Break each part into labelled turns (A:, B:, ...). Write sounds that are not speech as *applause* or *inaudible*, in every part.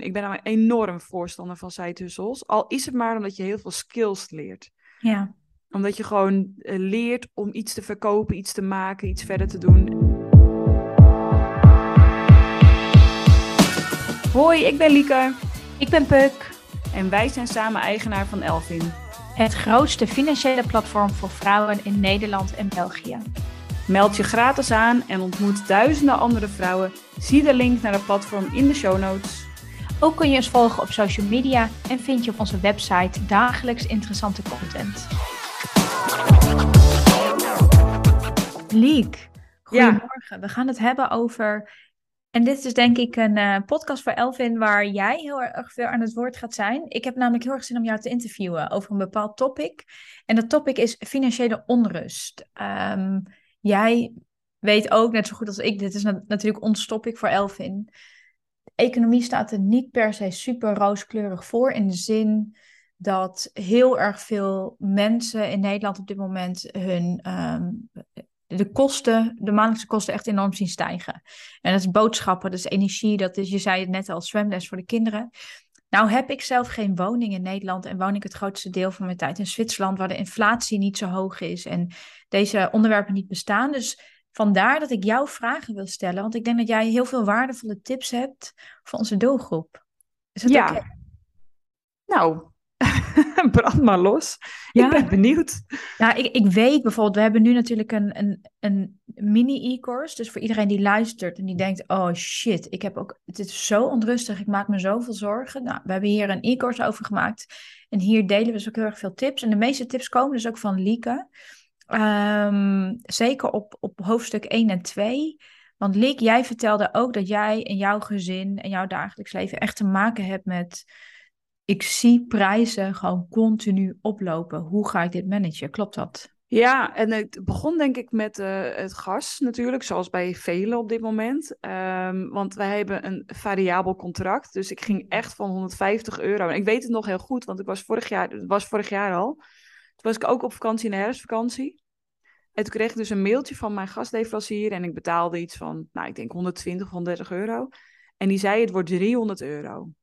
A: Ik ben een enorm voorstander van zijtussels. Al is het maar omdat je heel veel skills leert.
B: Ja.
A: Omdat je gewoon eh, leert om iets te verkopen, iets te maken, iets verder te doen. Hoi, ik ben Lieke.
B: Ik ben Puk.
A: En wij zijn samen eigenaar van Elvin.
B: Het grootste financiële platform voor vrouwen in Nederland en België.
A: Meld je gratis aan en ontmoet duizenden andere vrouwen. Zie de link naar het platform in de show notes.
B: Ook kun je ons volgen op social media en vind je op onze website dagelijks interessante content. Liek, goedemorgen. We gaan het hebben over. En dit is denk ik een uh, podcast voor Elvin waar jij heel erg veel aan het woord gaat zijn. Ik heb namelijk heel erg zin om jou te interviewen over een bepaald topic. En dat topic is financiële onrust. Um, jij weet ook net zo goed als ik, dit is natuurlijk ons topic voor Elvin economie staat er niet per se super rooskleurig voor. In de zin dat heel erg veel mensen in Nederland op dit moment hun ehm, de kosten, de maandelijkse kosten echt enorm zien stijgen. En dat is boodschappen, dat is energie, dat is, je zei het net al, zwemles voor de kinderen. Nou heb ik zelf geen woning in Nederland en woon ik het grootste deel van mijn tijd in Zwitserland, waar de inflatie niet zo hoog is en deze onderwerpen niet bestaan. Dus Vandaar dat ik jou vragen wil stellen, want ik denk dat jij heel veel waardevolle tips hebt voor onze doelgroep. Is dat
A: ja. Nou, *laughs* brand maar los. Ja. Ik ben benieuwd.
B: Nou, ik, ik weet bijvoorbeeld, we hebben nu natuurlijk een, een, een mini-e-course. Dus voor iedereen die luistert en die denkt, oh shit, ik heb ook, het is zo onrustig, ik maak me zoveel zorgen. Nou, we hebben hier een e-course over gemaakt. En hier delen we dus ook heel erg veel tips. En de meeste tips komen dus ook van Lieke. Um, zeker op, op hoofdstuk 1 en 2. Want Liek, jij vertelde ook dat jij in jouw gezin en jouw dagelijks leven echt te maken hebt met. Ik zie prijzen gewoon continu oplopen. Hoe ga ik dit managen? Klopt dat?
A: Ja, en het begon denk ik met uh, het gas natuurlijk, zoals bij velen op dit moment. Um, want wij hebben een variabel contract, dus ik ging echt van 150 euro. En ik weet het nog heel goed, want ik was vorig jaar, het was vorig jaar al. Was ik ook op vakantie in de herfstvakantie. En toen kreeg ik dus een mailtje van mijn gastleverancier en ik betaalde iets van, nou ik denk 120, 130 euro. En die zei het wordt 300 euro. Toen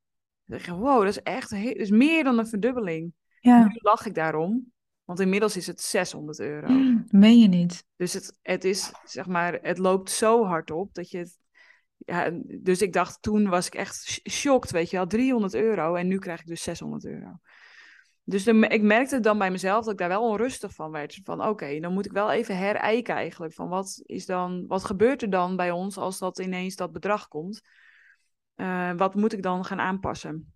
A: dacht ik, wow, dat is echt heel, is meer dan een verdubbeling. Ja. Nu lach ik daarom, want inmiddels is het 600 euro.
B: Mm, meen je niet?
A: Dus het, het is, zeg maar, het loopt zo hard op dat je het, ja, dus ik dacht, toen was ik echt shocked, weet je wel, 300 euro en nu krijg ik dus 600 euro. Dus ik merkte dan bij mezelf dat ik daar wel onrustig van werd. Van oké, dan moet ik wel even herijken eigenlijk. Van wat, is dan, wat gebeurt er dan bij ons als dat ineens dat bedrag komt? Uh, wat moet ik dan gaan aanpassen?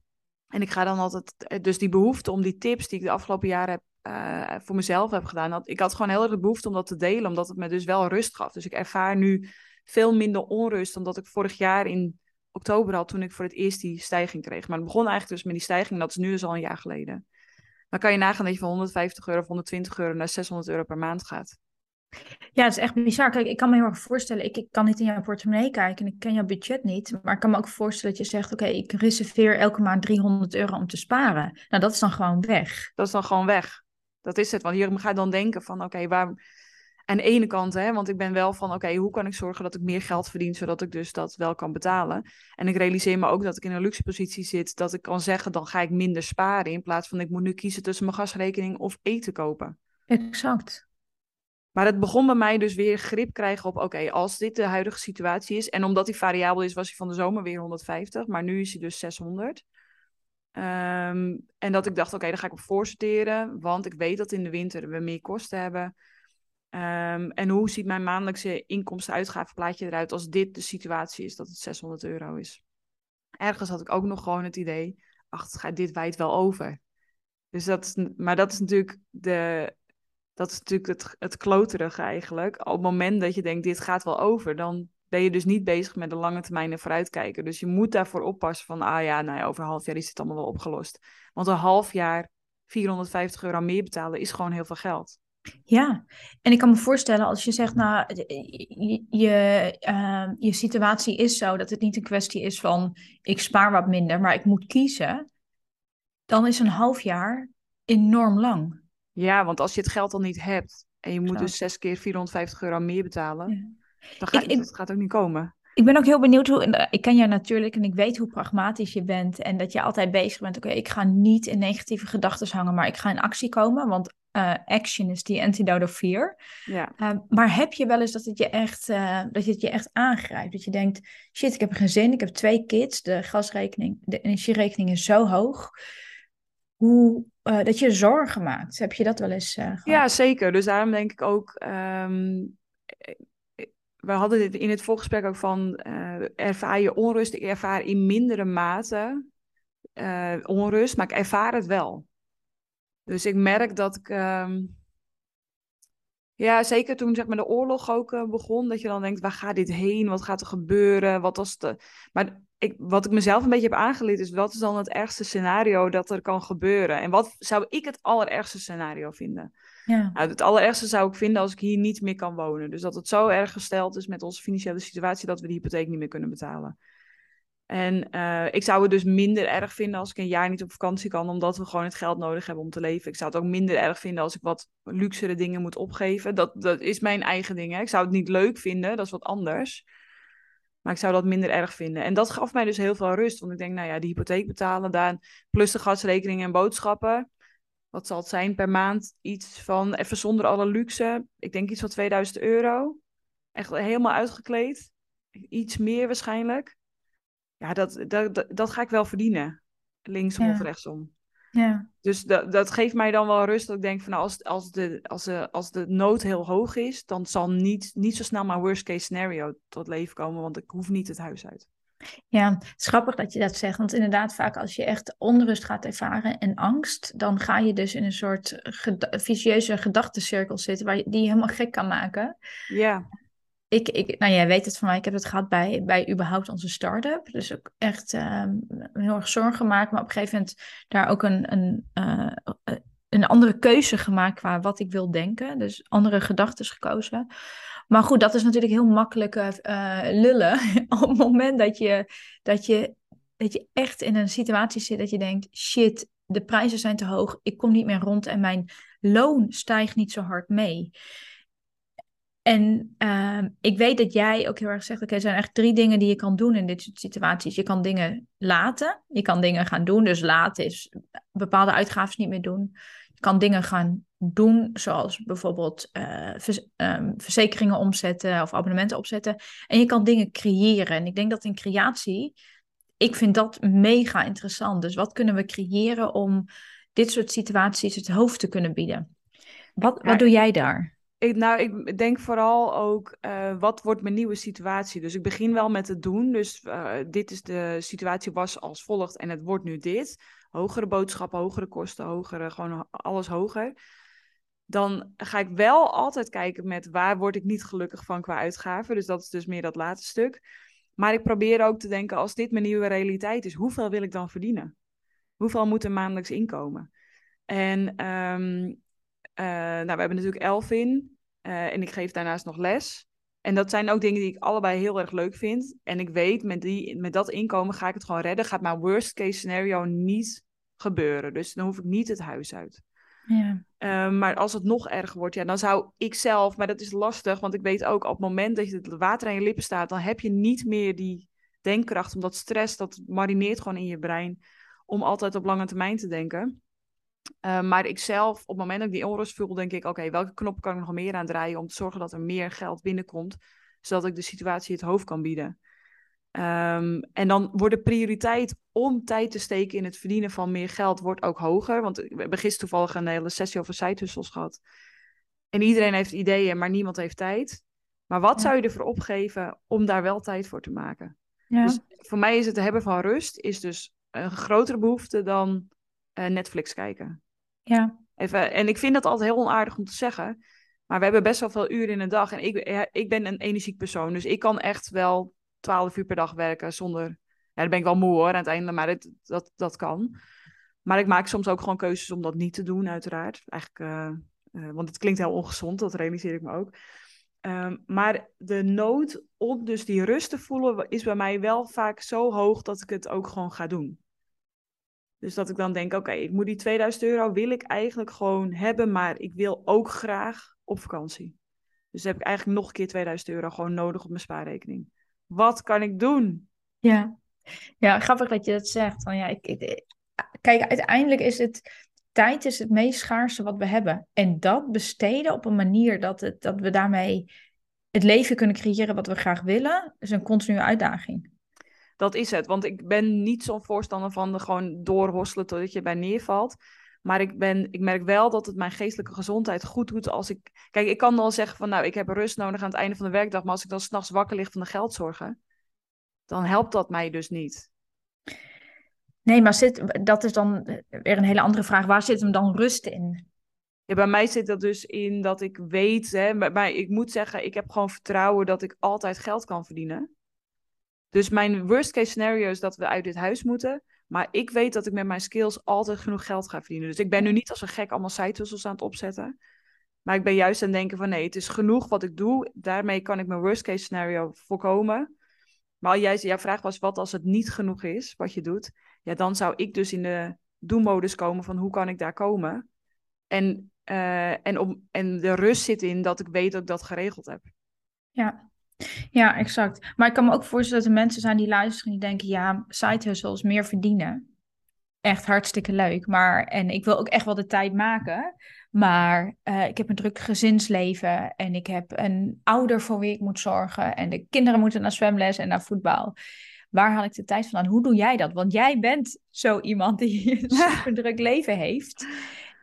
A: En ik ga dan altijd, eh, dus die behoefte om die tips die ik de afgelopen jaren heb, uh, voor mezelf heb gedaan. Dat, ik had gewoon heel erg de behoefte om dat te delen, omdat het me dus wel rust gaf. Dus ik ervaar nu veel minder onrust dan dat ik vorig jaar in oktober had toen ik voor het eerst die stijging kreeg. Maar het begon eigenlijk dus met die stijging, dat is nu dus al een jaar geleden. Dan kan je nagaan dat je van 150 euro of 120 euro naar 600 euro per maand gaat.
B: Ja, dat is echt bizar. Kijk, ik kan me heel erg voorstellen, ik, ik kan niet in jouw portemonnee kijken en ik ken jouw budget niet. Maar ik kan me ook voorstellen dat je zegt, oké, ik reserveer elke maand 300 euro om te sparen. Nou, dat is dan gewoon weg.
A: Dat is dan gewoon weg. Dat is het. Want hier ga je dan denken van, oké, waar aan de ene kant, hè, want ik ben wel van, oké, hoe kan ik zorgen dat ik meer geld verdien, zodat ik dus dat wel kan betalen. En ik realiseer me ook dat ik in een luxe positie zit, dat ik kan zeggen, dan ga ik minder sparen, in plaats van ik moet nu kiezen tussen mijn gasrekening of eten kopen.
B: Exact.
A: Maar het begon bij mij dus weer grip krijgen op, oké, als dit de huidige situatie is, en omdat die variabel is, was hij van de zomer weer 150, maar nu is hij dus 600. Um, en dat ik dacht, oké, dan ga ik op voorsorteren, want ik weet dat in de winter we meer kosten hebben. Um, en hoe ziet mijn maandelijkse inkomsten-uitgavenplaatje eruit als dit de situatie is dat het 600 euro is? Ergens had ik ook nog gewoon het idee, ach, dit wijt wel over. Dus dat is, maar dat is natuurlijk, de, dat is natuurlijk het, het kloterige eigenlijk. Op het moment dat je denkt, dit gaat wel over, dan ben je dus niet bezig met de lange termijn vooruitkijken. Dus je moet daarvoor oppassen van, ah ja, nou ja, over een half jaar is het allemaal wel opgelost. Want een half jaar 450 euro meer betalen is gewoon heel veel geld.
B: Ja, en ik kan me voorstellen als je zegt, nou, je, je, ehm, je situatie is zo dat het niet een kwestie is van ik spaar wat minder, maar ik moet kiezen, dan is een half jaar enorm lang.
A: Ja, want als je het geld dan niet hebt en je moet dus zes keer 450 euro meer betalen, dan gaat, het gaat ook niet komen.
B: Ik ben ook heel benieuwd hoe. Ik ken jou natuurlijk en ik weet hoe pragmatisch je bent. En dat je altijd bezig bent. Oké, ik ga niet in negatieve gedachten hangen, maar ik ga in actie komen. Want uh, action is die antidote of fear.
A: Ja.
B: Uh, maar heb je wel eens dat het je echt, uh, dat het je echt aangrijpt? Dat je denkt, shit, ik heb geen zin, ik heb twee kids, de gasrekening, de energierekening is zo hoog. Hoe, dat je zorgen maakt. Heb je dat wel eens gehad?
A: Ja, zeker. Dus daarom denk ik ook, um, we hadden dit in het voorgesprek ook van, ervaar je onrust? Ik ervaar in mindere mate onrust, maar ik ervaar het wel. Dus ik merk dat ik. Ehm, ja, zeker toen zeg maar, de oorlog ook uh, begon, dat je dan denkt, waar gaat dit heen? Wat gaat er gebeuren? Wat was de... Maar ik, wat ik mezelf een beetje heb aangeleerd is, wat is dan het ergste scenario dat er kan gebeuren? En wat zou ik het allerergste scenario vinden?
B: Ja.
A: Nou, het allerergste zou ik vinden als ik hier niet meer kan wonen. Dus dat het zo erg gesteld is met onze financiële situatie dat we de hypotheek niet meer kunnen betalen. En uh, ik zou het dus minder erg vinden als ik een jaar niet op vakantie kan, omdat we gewoon het geld nodig hebben om te leven. Ik zou het ook minder erg vinden als ik wat luxere dingen moet opgeven. Dat, dat is mijn eigen ding. Hè. Ik zou het niet leuk vinden, dat is wat anders. Maar ik zou dat minder erg vinden. En dat gaf mij dus heel veel rust. Want ik denk, nou ja, die hypotheek betalen, daar, plus de gasrekening en boodschappen. Wat zal het zijn per maand? Iets van, even zonder alle luxe. Ik denk iets van 2000 euro. Echt helemaal uitgekleed. Iets meer waarschijnlijk ja, dat, dat, dat, ga ik wel verdienen. Linksom of rechtsom.
B: Ja.
A: Dus dat, dat geeft mij dan wel rust. Dat ik denk van nou, als, als, de, als, de, als de nood heel hoog is, dan zal niet, niet zo snel maar worst case scenario tot leven komen, want ik hoef niet het huis uit.
B: Ja, het is grappig dat je dat zegt. Want inderdaad, vaak als je echt onrust gaat ervaren en angst, dan ga je dus in een soort vicieuze gedachtencirkel zitten, waar je, die je helemaal gek kan maken.
A: Ja
B: ik, ik, nou jij weet het van mij, ik heb het gehad bij, bij überhaupt onze start-up. Dus ook echt uh, heel erg zorgen gemaakt, maar op een gegeven moment daar ook een, een, uh, een andere keuze gemaakt qua wat ik wil denken. Dus andere gedachten gekozen. Maar goed, dat is natuurlijk heel makkelijk uh, lullen *laughs* op het moment dat je, dat, je, dat je echt in een situatie zit dat je denkt, shit, de prijzen zijn te hoog, ik kom niet meer rond en mijn loon stijgt niet zo hard mee. En uh, ik weet dat jij ook heel erg zegt: oké, er zijn echt drie dingen die je kan doen in dit soort situaties. Je kan dingen laten, je kan dingen gaan doen. Dus laten is bepaalde uitgaven niet meer doen. Je kan dingen gaan doen, zoals bijvoorbeeld uh, vers um, verzekeringen omzetten of abonnementen opzetten. En je kan dingen creëren. En ik denk dat in creatie, ik vind dat mega interessant. Dus wat kunnen we creëren om dit soort situaties het hoofd te kunnen bieden? Wat, wat doe jij daar?
A: Ik, nou, ik denk vooral ook, uh, wat wordt mijn nieuwe situatie? Dus ik begin wel met het doen. Dus uh, dit is de situatie was als volgt en het wordt nu dit. Hogere boodschappen, hogere kosten, hogere, gewoon alles hoger. Dan ga ik wel altijd kijken met waar word ik niet gelukkig van qua uitgaven. Dus dat is dus meer dat laatste stuk. Maar ik probeer ook te denken, als dit mijn nieuwe realiteit is, hoeveel wil ik dan verdienen? Hoeveel moet er maandelijks inkomen? En uh, nou, we hebben natuurlijk Elvin uh, en ik geef daarnaast nog les. En dat zijn ook dingen die ik allebei heel erg leuk vind. En ik weet, met, die, met dat inkomen ga ik het gewoon redden. Gaat mijn worst case scenario niet gebeuren. Dus dan hoef ik niet het huis uit.
B: Ja.
A: Uh, maar als het nog erger wordt, ja, dan zou ik zelf, maar dat is lastig, want ik weet ook op het moment dat je het water aan je lippen staat, dan heb je niet meer die denkkracht, omdat stress, dat marineert gewoon in je brein, om altijd op lange termijn te denken. Uh, maar ik zelf, op het moment dat ik die onrust voel, denk ik: oké, welke knop kan ik nog meer aan draaien om te zorgen dat er meer geld binnenkomt, zodat ik de situatie het hoofd kan bieden. Um, en dan wordt de prioriteit om tijd te steken in het verdienen van meer geld wordt ook hoger. Want we hebben gisteren toevallig een hele sessie over sidehustles gehad. En iedereen heeft ideeën, maar niemand heeft tijd. Maar wat ja. zou je ervoor opgeven om daar wel tijd voor te maken?
B: Ja.
A: Dus voor mij is het hebben van rust is dus een grotere behoefte dan Netflix kijken.
B: Ja.
A: Even, en ik vind dat altijd heel onaardig om te zeggen. Maar we hebben best wel veel uren in een dag. En ik, ja, ik ben een energiek persoon. Dus ik kan echt wel 12 uur per dag werken zonder. Ja, dan ben ik wel moe hoor aan het einde, maar het, dat, dat kan. Maar ik maak soms ook gewoon keuzes om dat niet te doen, uiteraard. Eigenlijk, uh, uh, want het klinkt heel ongezond, dat realiseer ik me ook. Um, maar de nood om dus die rust te voelen is bij mij wel vaak zo hoog dat ik het ook gewoon ga doen. Dus dat ik dan denk, oké, ik moet die 2000 euro wil ik eigenlijk gewoon hebben, maar ik wil ook graag op vakantie. Dus heb ik eigenlijk nog een keer 2000 euro gewoon nodig op mijn spaarrekening. Wat kan ik doen?
B: Ja, ja grappig dat je dat zegt. Van, ja, ik, kijk, uiteindelijk is het tijd is het meest schaarse wat we hebben. En dat besteden op een manier dat, het, dat we daarmee het leven kunnen creëren wat we graag willen, is een continue uitdaging.
A: Dat is het, want ik ben niet zo'n voorstander van de gewoon doorhosselen totdat je bij neervalt. Maar ik, ben, ik merk wel dat het mijn geestelijke gezondheid goed doet als ik... Kijk, ik kan wel zeggen van nou, ik heb rust nodig aan het einde van de werkdag. Maar als ik dan s'nachts wakker lig van de geldzorgen, dan helpt dat mij dus niet.
B: Nee, maar zit, dat is dan weer een hele andere vraag. Waar zit hem dan rust in?
A: Ja, bij mij zit dat dus in dat ik weet, hè, maar ik moet zeggen, ik heb gewoon vertrouwen dat ik altijd geld kan verdienen. Dus mijn worst case scenario is dat we uit dit huis moeten. Maar ik weet dat ik met mijn skills altijd genoeg geld ga verdienen. Dus ik ben nu niet als een gek allemaal side aan het opzetten. Maar ik ben juist aan het denken van nee, het is genoeg wat ik doe. Daarmee kan ik mijn worst case scenario voorkomen. Maar jij, jouw vraag was wat als het niet genoeg is wat je doet. Ja, dan zou ik dus in de do-modus komen van hoe kan ik daar komen. En, uh, en, om, en de rust zit in dat ik weet dat ik dat geregeld heb.
B: Ja, ja, exact. Maar ik kan me ook voorstellen dat er mensen zijn die luisteren die denken, ja, side hustles, meer verdienen. Echt hartstikke leuk. Maar, en ik wil ook echt wel de tijd maken. Maar uh, ik heb een druk gezinsleven en ik heb een ouder voor wie ik moet zorgen. En de kinderen moeten naar zwemles en naar voetbal. Waar haal ik de tijd vandaan? Hoe doe jij dat? Want jij bent zo iemand die *laughs* een super druk leven heeft.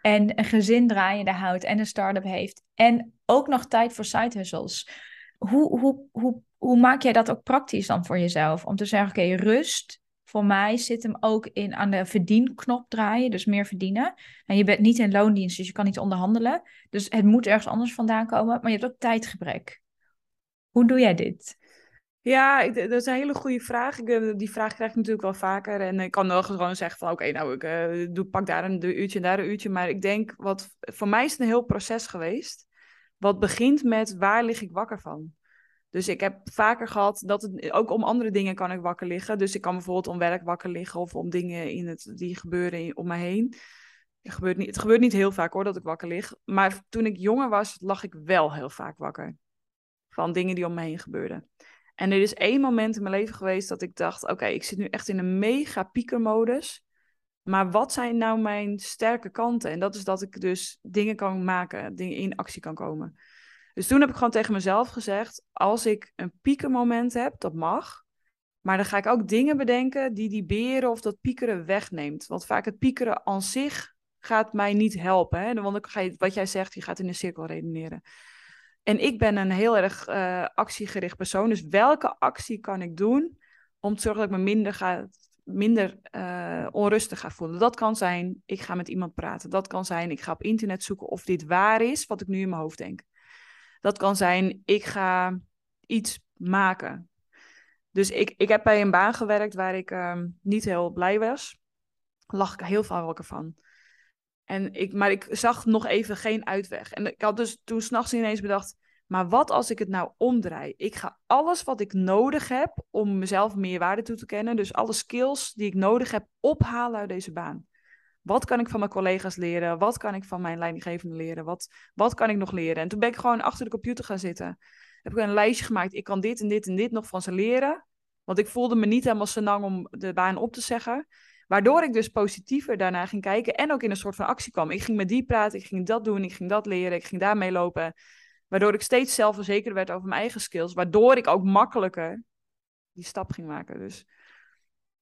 B: En een gezin draaiende houdt en een start-up heeft. En ook nog tijd voor side hustles hoe, hoe, hoe, hoe maak jij dat ook praktisch dan voor jezelf? Om te zeggen, oké, rust voor mij zit hem ook in aan de verdienknop draaien, dus meer verdienen. En je bent niet in loondienst, dus je kan niet onderhandelen. Dus het moet ergens anders vandaan komen, maar je hebt ook tijdgebrek. Hoe doe jij dit?
A: Ja, dat is een hele goede vraag. Ik, die vraag krijg ik natuurlijk wel vaker. En ik kan wel gewoon zeggen van oké, nou ik uh, doe, pak daar een uurtje en daar een uurtje. Maar ik denk, wat voor mij is het een heel proces geweest. Wat begint met waar lig ik wakker van? Dus ik heb vaker gehad dat het ook om andere dingen kan ik wakker liggen. Dus ik kan bijvoorbeeld om werk wakker liggen of om dingen in het, die gebeuren om me heen. Het gebeurt, niet, het gebeurt niet heel vaak hoor dat ik wakker lig. Maar toen ik jonger was, lag ik wel heel vaak wakker. Van dingen die om me heen gebeurden. En er is één moment in mijn leven geweest dat ik dacht: oké, ik zit nu echt in een mega piekermodus. Maar wat zijn nou mijn sterke kanten? En dat is dat ik dus dingen kan maken, dingen in actie kan komen. Dus toen heb ik gewoon tegen mezelf gezegd: als ik een piekenmoment heb, dat mag. Maar dan ga ik ook dingen bedenken die die beren of dat piekeren wegneemt. Want vaak het piekeren aan zich gaat mij niet helpen. Hè? Want ga je, wat jij zegt, je gaat in een cirkel redeneren. En ik ben een heel erg uh, actiegericht persoon. Dus welke actie kan ik doen om te zorgen dat ik me minder ga minder uh, onrustig ga voelen. Dat kan zijn, ik ga met iemand praten. Dat kan zijn, ik ga op internet zoeken of dit waar is, wat ik nu in mijn hoofd denk. Dat kan zijn, ik ga iets maken. Dus ik, ik heb bij een baan gewerkt waar ik uh, niet heel blij was. Lag ik heel veel wakker van. En ik, maar ik zag nog even geen uitweg. En ik had dus toen s'nachts ineens bedacht, maar wat als ik het nou omdraai? Ik ga alles wat ik nodig heb om mezelf meer waarde toe te kennen, dus alle skills die ik nodig heb, ophalen uit deze baan. Wat kan ik van mijn collega's leren? Wat kan ik van mijn leidinggevende leren? Wat, wat kan ik nog leren? En toen ben ik gewoon achter de computer gaan zitten. Heb ik een lijstje gemaakt. Ik kan dit en dit en dit nog van ze leren. Want ik voelde me niet helemaal senang om de baan op te zeggen. Waardoor ik dus positiever daarna ging kijken en ook in een soort van actie kwam. Ik ging met die praten, ik ging dat doen, ik ging dat leren, ik ging daarmee lopen. Waardoor ik steeds zelfverzekerder werd over mijn eigen skills. Waardoor ik ook makkelijker die stap ging maken. Dus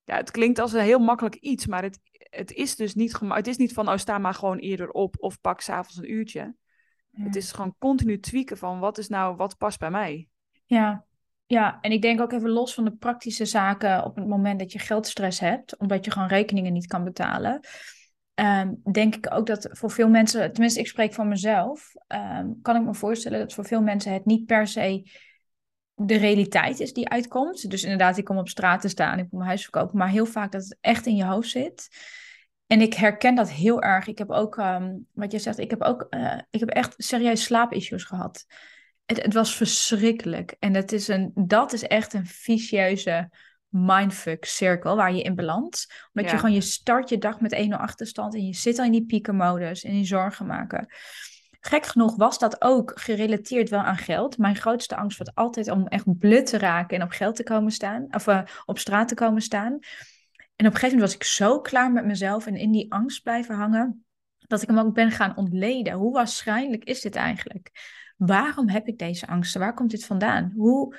A: ja, het klinkt als een heel makkelijk iets, maar het, het is dus niet, het is niet van, oh, sta maar gewoon eerder op of pak s'avonds een uurtje. Het is gewoon continu tweaken van wat is nou, wat past bij mij.
B: Ja. ja, en ik denk ook even los van de praktische zaken op het moment dat je geldstress hebt, omdat je gewoon rekeningen niet kan betalen. Um, denk ik ook dat voor veel mensen, tenminste ik spreek van mezelf, um, kan ik me voorstellen dat voor veel mensen het niet per se de realiteit is die uitkomt. Dus inderdaad, ik kom op straat te staan, ik moet mijn huis verkopen, maar heel vaak dat het echt in je hoofd zit. En ik herken dat heel erg. Ik heb ook, um, wat je zegt, ik heb ook, uh, ik heb echt serieus slaapissues gehad. Het, het, was verschrikkelijk. En het is een, dat is echt een vicieuze mindfuck cirkel waar je in belandt. Omdat je gewoon, je start je dag met 1-0 achterstand en je zit al in die piekenmodus en in zorgen maken. gek genoeg was dat ook gerelateerd wel aan geld. Mijn grootste angst was altijd om echt blut te raken en op geld te komen staan, of uh, op straat te komen staan. En op een gegeven moment was ik zo klaar met mezelf en in die angst blijven hangen, dat ik hem ook ben gaan ontleden. Hoe waarschijnlijk is dit eigenlijk? Waarom heb ik deze angsten? Waar komt dit vandaan? Hoe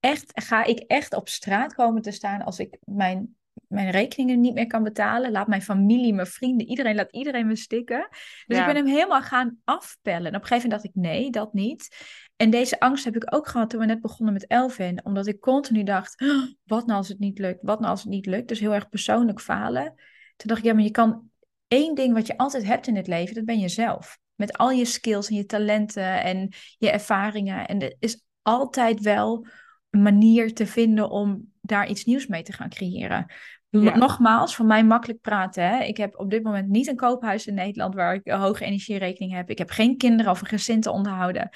B: echt, ga ik echt op straat komen te staan als ik mijn mijn rekeningen niet meer kan betalen. Laat mijn familie, mijn vrienden, iedereen, laat iedereen me stikken. Dus ik ben hem helemaal gaan afpellen. En op een gegeven moment dacht ik, nee, dat niet. En deze angst heb ik ook gehad toen we net begonnen met Elvin. Omdat ik continu dacht, oh, wat nou als het niet lukt? Wat nou als het niet lukt? Dus heel erg persoonlijk falen. Toen dacht ik, ja, maar je kan één ding wat je altijd hebt in het leven, dat ben jezelf. Met al je skills en je talenten en je ervaringen. En er is altijd wel een manier te vinden om daar iets nieuws mee te gaan creëren. Nogmaals, voor mij makkelijk praten. Hè? Ik heb op dit moment niet een koophuis in Nederland waar ik een hoge energierekening heb. Ik heb geen kinderen of een gezin te onderhouden.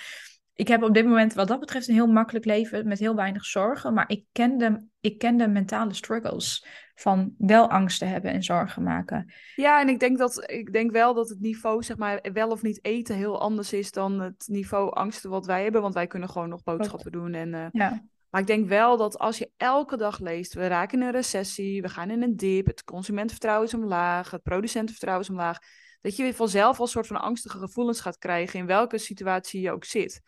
B: Ik heb op dit moment wat dat betreft een heel makkelijk leven met heel weinig zorgen. Maar ik ken de, ik ken de mentale struggles van wel angst te hebben en zorgen maken.
A: Ja, en ik denk, dat, ik denk wel dat het niveau, zeg maar, wel of niet eten heel anders is dan het niveau angsten wat wij hebben. Want wij kunnen gewoon nog boodschappen doen en uh, ja. Maar ik denk wel dat als je elke dag leest, we raken in een recessie, we gaan in een dip, het consumentenvertrouwen is omlaag, het producentenvertrouwen is omlaag, dat je weer vanzelf al een soort van angstige gevoelens gaat krijgen in welke situatie je ook zit.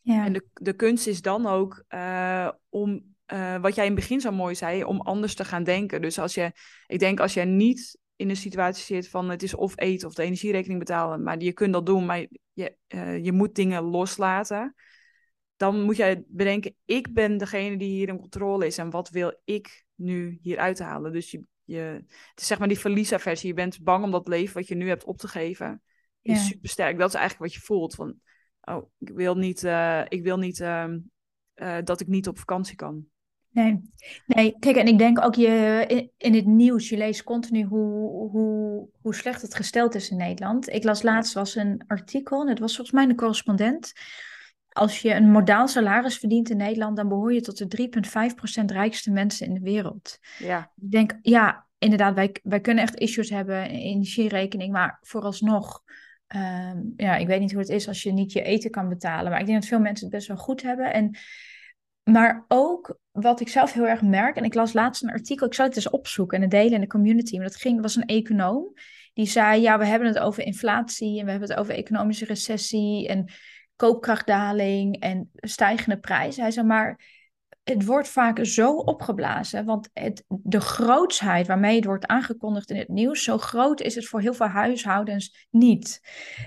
A: Ja. En de, de kunst is dan ook uh, om, uh, wat jij in het begin zo mooi zei, om anders te gaan denken. Dus als je, ik denk als jij niet in een situatie zit van het is of eten of de energierekening betalen, maar je kunt dat doen, maar je, uh, je moet dingen loslaten dan moet jij bedenken, ik ben degene die hier in controle is en wat wil ik nu hier uithalen. Dus je, je, het is zeg maar die verliesaversie. Je bent bang om dat leven wat je nu hebt op te geven. Is ja. super sterk. Dat is eigenlijk wat je voelt. Van, oh, ik wil niet, uh, ik wil niet uh, uh, dat ik niet op vakantie kan.
B: Nee. nee, kijk, en ik denk ook je, in, in het nieuws, je leest continu hoe, hoe, hoe slecht het gesteld is in Nederland. Ik las laatst was een artikel, en het was volgens mij een correspondent, als je een modaal salaris verdient in Nederland, dan behoor je tot de 3,5% rijkste mensen in de wereld.
A: Ja.
B: Ik denk, ja, inderdaad, wij, wij kunnen echt issues hebben, energierekening, maar vooralsnog, um, ja, ik weet niet hoe het is als je niet je eten kan betalen, maar ik denk dat veel mensen het best wel goed hebben. En, maar ook wat ik zelf heel erg merk, en ik las laatst een artikel, ik zal het eens opzoeken en het delen in de community, maar dat ging, was een econoom, die zei, ja, we hebben het over inflatie en we hebben het over economische recessie en koopkrachtdaling en stijgende prijzen. Hij zei maar, het wordt vaak zo opgeblazen, want het, de grootsheid waarmee het wordt aangekondigd in het nieuws, zo groot is het voor heel veel huishoudens niet.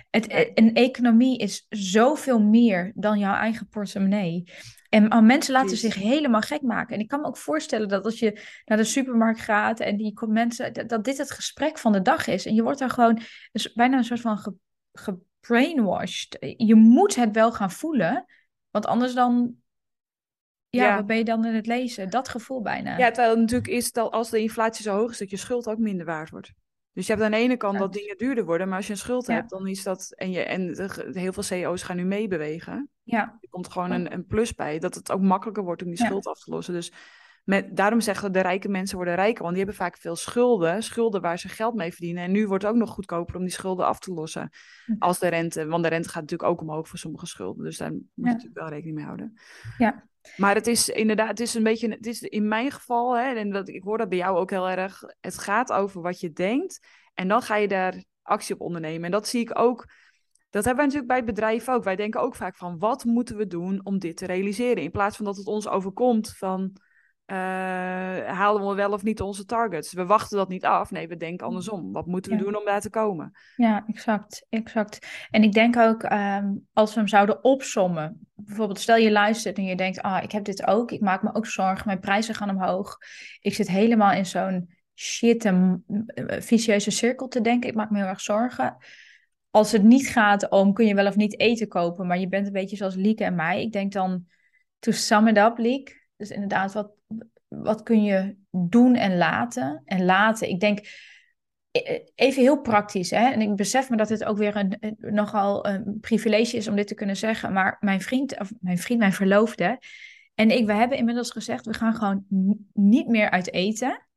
B: Het, een economie is zoveel meer dan jouw eigen portemonnee. En mensen laten zich helemaal gek maken. En ik kan me ook voorstellen dat als je naar de supermarkt gaat en die komt mensen, dat, dit het gesprek van de dag is. En je wordt daar gewoon dus bijna een soort van ge, ge brainwashed. Je moet het wel gaan voelen, want anders dan, ja, ja. wat ben je dan in het lezen? Dat gevoel bijna.
A: Ja, terwijl het natuurlijk is dat als de inflatie zo hoog is, dat je schuld ook minder waard wordt. Dus je hebt aan de ene kant dat dingen duurder worden, maar als je een schuld hebt, dan is dat. En, je, en heel veel CEO's gaan nu meebewegen.
B: Ja.
A: Er komt gewoon een, een plus bij, dat het ook makkelijker wordt om die schuld af te lossen. Dus met, daarom zeggen de rijke mensen worden rijker, want die hebben vaak veel schulden, schulden waar ze geld mee verdienen. En nu wordt het ook nog goedkoper om die schulden af te lossen hm. als de rente, want de rente gaat natuurlijk ook omhoog voor sommige schulden. Dus daar moet je natuurlijk wel rekening mee houden.
B: Ja.
A: Maar het is inderdaad, het is een beetje, het is in mijn geval, hè, en dat, ik hoor dat bij jou ook heel erg, het gaat over wat je denkt en dan ga je daar actie op ondernemen. En dat zie ik ook, dat hebben wij natuurlijk bij het bedrijf ook. Wij denken ook vaak van, wat moeten we doen om dit te realiseren? In plaats van dat het ons overkomt van, halen we wel of niet onze targets? We wachten dat niet af. Nee, we denken andersom. Wat moeten we doen om daar te komen?
B: Ja, exact, exact. En ik denk ook, um, als we hem zouden opsommen. Bijvoorbeeld, stel je luistert en je denkt, ah, ik heb dit ook. Ik maak me ook zorgen. Mijn prijzen gaan omhoog. Ik zit helemaal in zo'n shit en vicieuze cirkel te denken. Ik maak me heel erg zorgen. Als het niet gaat om, kun je wel of niet eten kopen. Maar je bent een beetje zoals Lieke en mij. Ik denk dan, to sum it up, Lieke dus inderdaad, wat, wat kun je doen en laten? En laten, ik denk, e, e, even heel praktisch, hè? en ik besef me dat dit ook weer een, nogal een privilege is om dit te kunnen zeggen, maar mijn vriend, of mijn vriend, mijn verloofde, en ik, we hebben inmiddels gezegd, we gaan gewoon niet meer uit eten.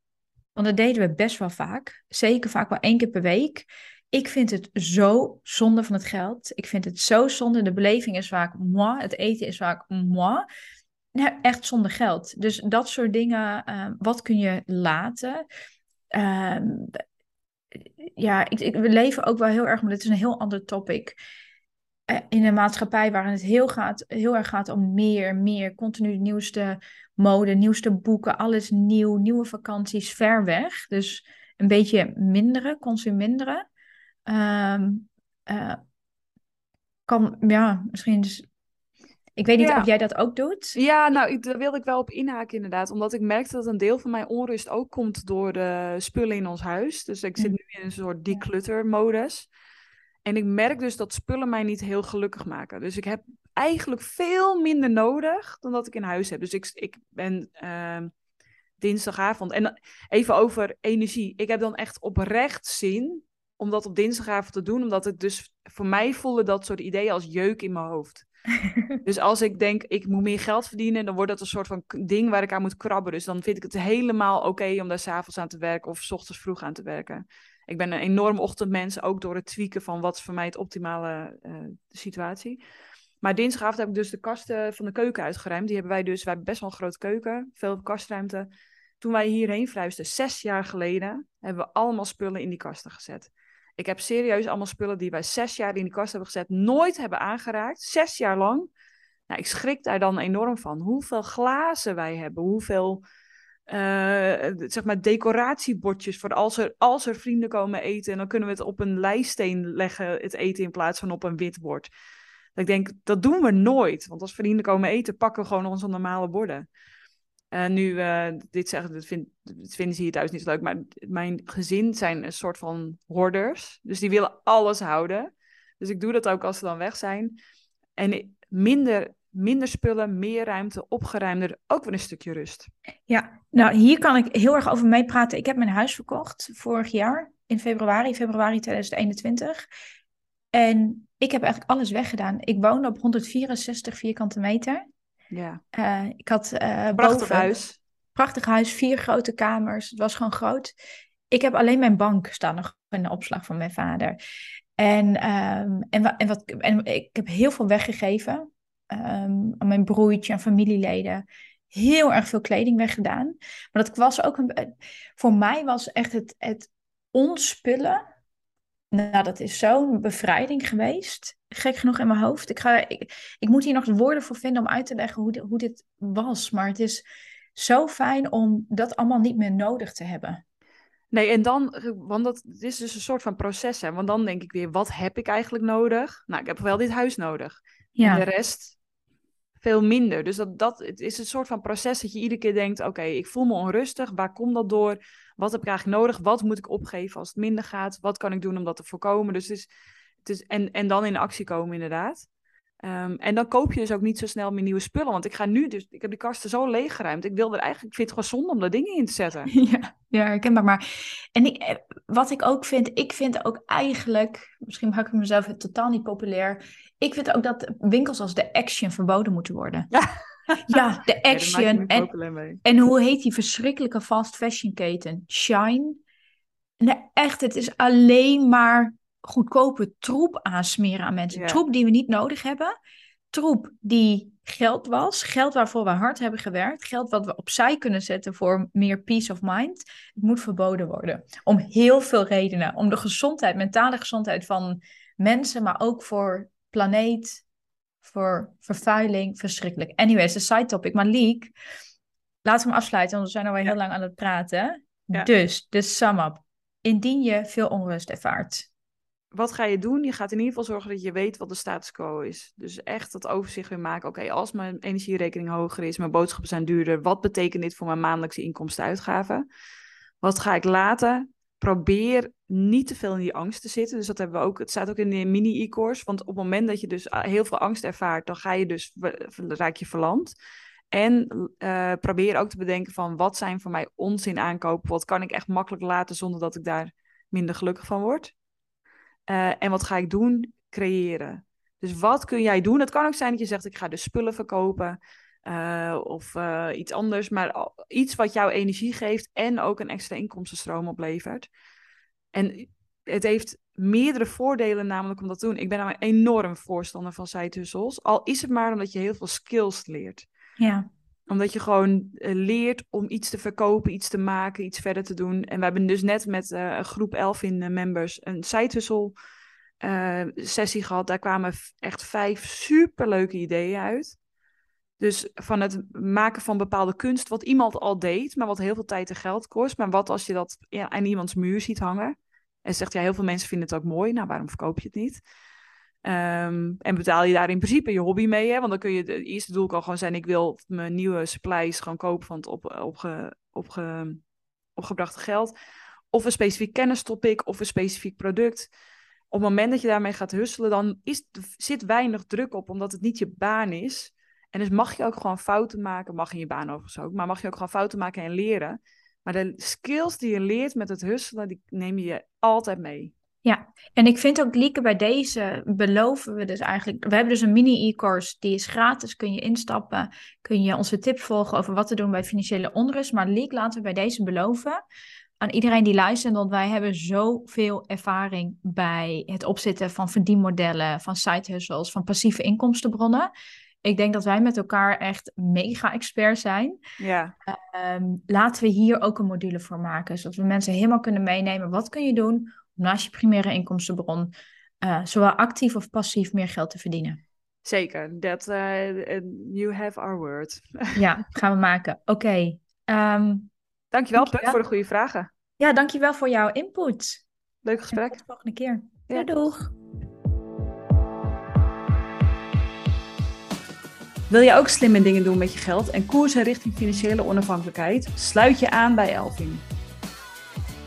B: Want dat deden we best wel vaak. Zeker vaak wel één keer per week. Ik vind het zo zonde van het geld. Ik vind het zo zonde. De beleving is vaak moi. Het eten is vaak moi. Nou, echt zonder geld. Dus dat soort dingen, ehm, wat kun je laten? Ehm, ja, ik, ik, we leven ook wel heel erg, maar dit is een heel ander topic. Eh, in een maatschappij waarin het heel, gaat, heel erg gaat om meer, meer, continu nieuwste mode, nieuwste boeken, alles nieuw, nieuwe vakanties, ver weg. Dus een beetje minderen, consuminderen. Um, kan, ja, misschien dus ik weet niet of jij dat ook doet.
A: Ja, nou, ik, daar wilde ik wel op inhaken inderdaad. Omdat ik merkte dat een deel van mijn onrust ook komt door de spullen in ons huis. Dus ik zit mm. nu in een soort declutter-modus. En ik merk dus dat spullen mij niet heel gelukkig maken. Dus ik heb eigenlijk veel minder nodig dan dat ik in huis heb. Dus ik, ik ben uh, dinsdagavond. En even over energie. Ik heb dan echt oprecht zin om dat op dinsdagavond te doen. Omdat het dus voor mij voelde dat soort ideeën als jeuk in mijn hoofd. *laughs* dus als ik denk, ik moet meer geld verdienen, dan wordt dat een soort van ding waar ik aan moet krabben. Dus dan vind ik het helemaal oké om daar s'avonds aan te werken of s ochtends vroeg aan te werken. Ik ben een enorm ochtendmens, ook door het tweaken van wat is voor mij het optimale uh, situatie. Maar dinsdagavond heb ik dus de kasten van de keuken uitgeruimd. Die hebben wij dus, wij hebben best wel een grote keuken, veel kastruimte. Toen wij hierheen verhuisden, zes jaar geleden, hebben we allemaal spullen in die kasten gezet. Ik heb serieus allemaal spullen die wij zes jaar in die kast hebben gezet, nooit hebben aangeraakt. Zes jaar lang. Nou, ik schrik daar dan enorm van. Hoeveel glazen wij hebben, hoeveel uh, zeg maar decoratiebordjes voor als er, als er vrienden komen eten. En dan kunnen we het op een lijststeen leggen, het eten, in plaats van op een wit bord. ik denk, dat doen we nooit. Want als vrienden komen eten, pakken we gewoon onze normale borden. Uh, nu, uh, dit zeggen, dat, vind, dat vinden ze hier thuis niet zo leuk, maar mijn gezin zijn een soort van hoarders. Dus die willen alles houden. Dus ik doe dat ook als ze dan weg zijn. En minder, minder spullen, meer ruimte, opgeruimder, ook weer een stukje rust.
B: Ja, nou hier kan ik heel erg over meepraten. Ik heb mijn huis verkocht vorig jaar, in februari, februari 2021. En ik heb eigenlijk alles weggedaan. Ik woonde op 164 vierkante meter.
A: Ja.
B: Uh, ik had uh,
A: prachtig boven, huis.
B: Prachtig huis, vier grote kamers. Het was gewoon groot. Ik heb alleen mijn bank staan nog in de opslag van mijn vader. En, um, en, en, wat, en ik heb heel veel weggegeven um, aan mijn broertje en familieleden. Heel erg veel kleding weggedaan. Maar dat was ook een. Voor mij was echt het, het onspullen nou, dat is zo'n bevrijding geweest. Gek genoeg in mijn hoofd. Ik, ga, ik, ik moet hier nog woorden voor vinden om uit te leggen hoe, dit, hoe dit was. Maar het is zo fijn om dat allemaal niet meer nodig te hebben.
A: Nee, en dan, want dat is dus een soort van proces. Hè? Want dan denk ik weer, wat heb ik eigenlijk nodig? Nou, ik heb wel dit huis nodig. Ja. En de rest veel minder. Dus dat, dat het is een soort van proces dat je iedere keer denkt: oké, ik voel me onrustig. Waar komt dat door? Wat heb ik eigenlijk nodig? Wat moet ik opgeven als het minder gaat? Wat kan ik doen om dat te voorkomen? Dus is, het is, en, en dan in actie komen, inderdaad. Um, en dan koop je dus ook niet zo snel meer nieuwe spullen. Want ik ga nu dus, ik heb die kasten zo leeggeruimd. Ik wil er eigenlijk, ik vind het gewoon zonde om daar dingen in te zetten. *laughs*
B: Ja, ja herkenbaar. Maar en ik, eh, wat ik ook vind, ik vind ook eigenlijk, misschien maak ik mezelf totaal niet populair. Ik vind ook dat winkels als de Action verboden moeten worden. Ja. Ja, *laughs* de Action. en, en hoe heet die verschrikkelijke fast fashion keten? Shine. Nee, echt, het is alleen maar goedkope troep aansmeren aan mensen. Troep die we niet nodig hebben. Troep die geld was. Geld waarvoor we hard hebben gewerkt. Geld wat we opzij kunnen zetten voor meer peace of mind. Het moet verboden worden. Om heel veel redenen. Om de gezondheid, mentale gezondheid van mensen, maar ook voor planeet, voor vervuiling, verschrikkelijk. Anyways, een side topic. Maar Leek, laten we hem afsluiten, want we zijn alweer ja. heel lang aan het praten. Dus, de sum up. Indien je veel onrust ervaart.
A: Wat ga je doen? Je gaat in ieder geval zorgen dat je weet wat de status quo is. Dus echt dat overzicht weer maken. Oké, als mijn energierekening hoger is, mijn boodschappen zijn duurder. Wat betekent dit voor mijn maandelijkse inkomsten-uitgaven? Wat ga ik laten? probeer niet te veel in die angst te zitten. Dus dat hebben we ook. Het staat ook in de mini-e-course. Want op het moment dat je dus ah, heel veel angst ervaart, dan ga je dus raak je verlamd. En uh, probeer ook te bedenken van wat zijn voor mij onzin aankopen. Wat kan ik echt makkelijk laten zonder dat ik daar minder gelukkig van word. Uh, en wat ga ik doen? Creëren. Dus wat kun jij doen? Het kan ook zijn dat je zegt ik ga dus spullen verkopen. Uh, of uh, iets anders, maar iets wat jou energie geeft en ook een extra inkomstenstroom oplevert. En het heeft meerdere voordelen namelijk om dat te doen. Ik ben namelijk enorm voorstander van hustles. Al is het maar omdat je heel veel skills leert.
B: Ja.
A: Omdat je gewoon eh, leert om iets te verkopen, iets te maken, iets verder te doen. En we hebben dus net met uh, een groep Elfin uh, members een hustle sessie gehad. Daar kwamen echt vijf superleuke ideeën uit. Dus van het maken van bepaalde kunst, wat iemand al deed, maar wat heel veel tijd en geld kost. Maar wat als je dat aan iemands muur ziet hangen en zegt, ja, heel veel mensen vinden het ook mooi, nou waarom verkoop je het niet? Um, en betaal je daar in principe je hobby mee, hè? want dan kun je, het eerste doel kan gewoon zijn, ik wil mijn nieuwe supplies gewoon kopen van het op, opge, opge, opgebrachte geld. Of een specifiek kennistopic of een specifiek product. Op het moment dat je daarmee gaat husselen, dan is, zit weinig druk op, omdat het niet je baan is. En dus mag je ook gewoon fouten maken, mag in je baan overigens ook, maar mag je ook gewoon fouten maken en leren. Maar de skills die je leert met het husselen, die neem je altijd mee.
B: Ja, en ik vind ook, Lieke, bij deze beloven we dus eigenlijk... We hebben dus een mini-e-course, die is gratis, kun je instappen. Kun je onze tip volgen over wat te doen bij financiële onrust. Maar Lieke, laten we bij deze beloven aan iedereen die luistert, want wij hebben zoveel ervaring bij het opzetten van verdienmodellen, van side hustles, van passieve inkomstenbronnen ik denk dat wij met elkaar echt mega expert zijn.
A: Ja.
B: Um, laten we hier ook een module voor maken, zodat we mensen helemaal kunnen meenemen. Wat kun je doen naast je primaire inkomstenbron uh, zowel actief of passief meer geld te verdienen?
A: Zeker, that uh, you have our word. *laughs*
B: ja, gaan we maken. Oké. Okay. Um,
A: ehm, dankjewel, dankjewel. voor de goede vragen.
B: Ja, dankjewel voor jouw input.
A: Leuk gesprek.
B: tot de volgende keer. Ja. doeg.
A: Wil je ook slimme dingen doen met je geld en koersen richting financiële onafhankelijkheid? Sluit je aan bij Elvin.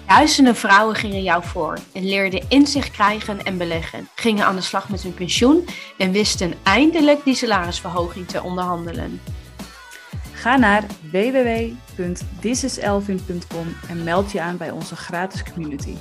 C: Duizenden vrouwen gingen jou voor en leerden inzicht krijgen en beleggen, gingen aan de slag met hun pensioen en wisten eindelijk die salarisverhoging te onderhandelen.
A: Ga naar www.thisiselvin.com en meld je aan bij onze gratis community.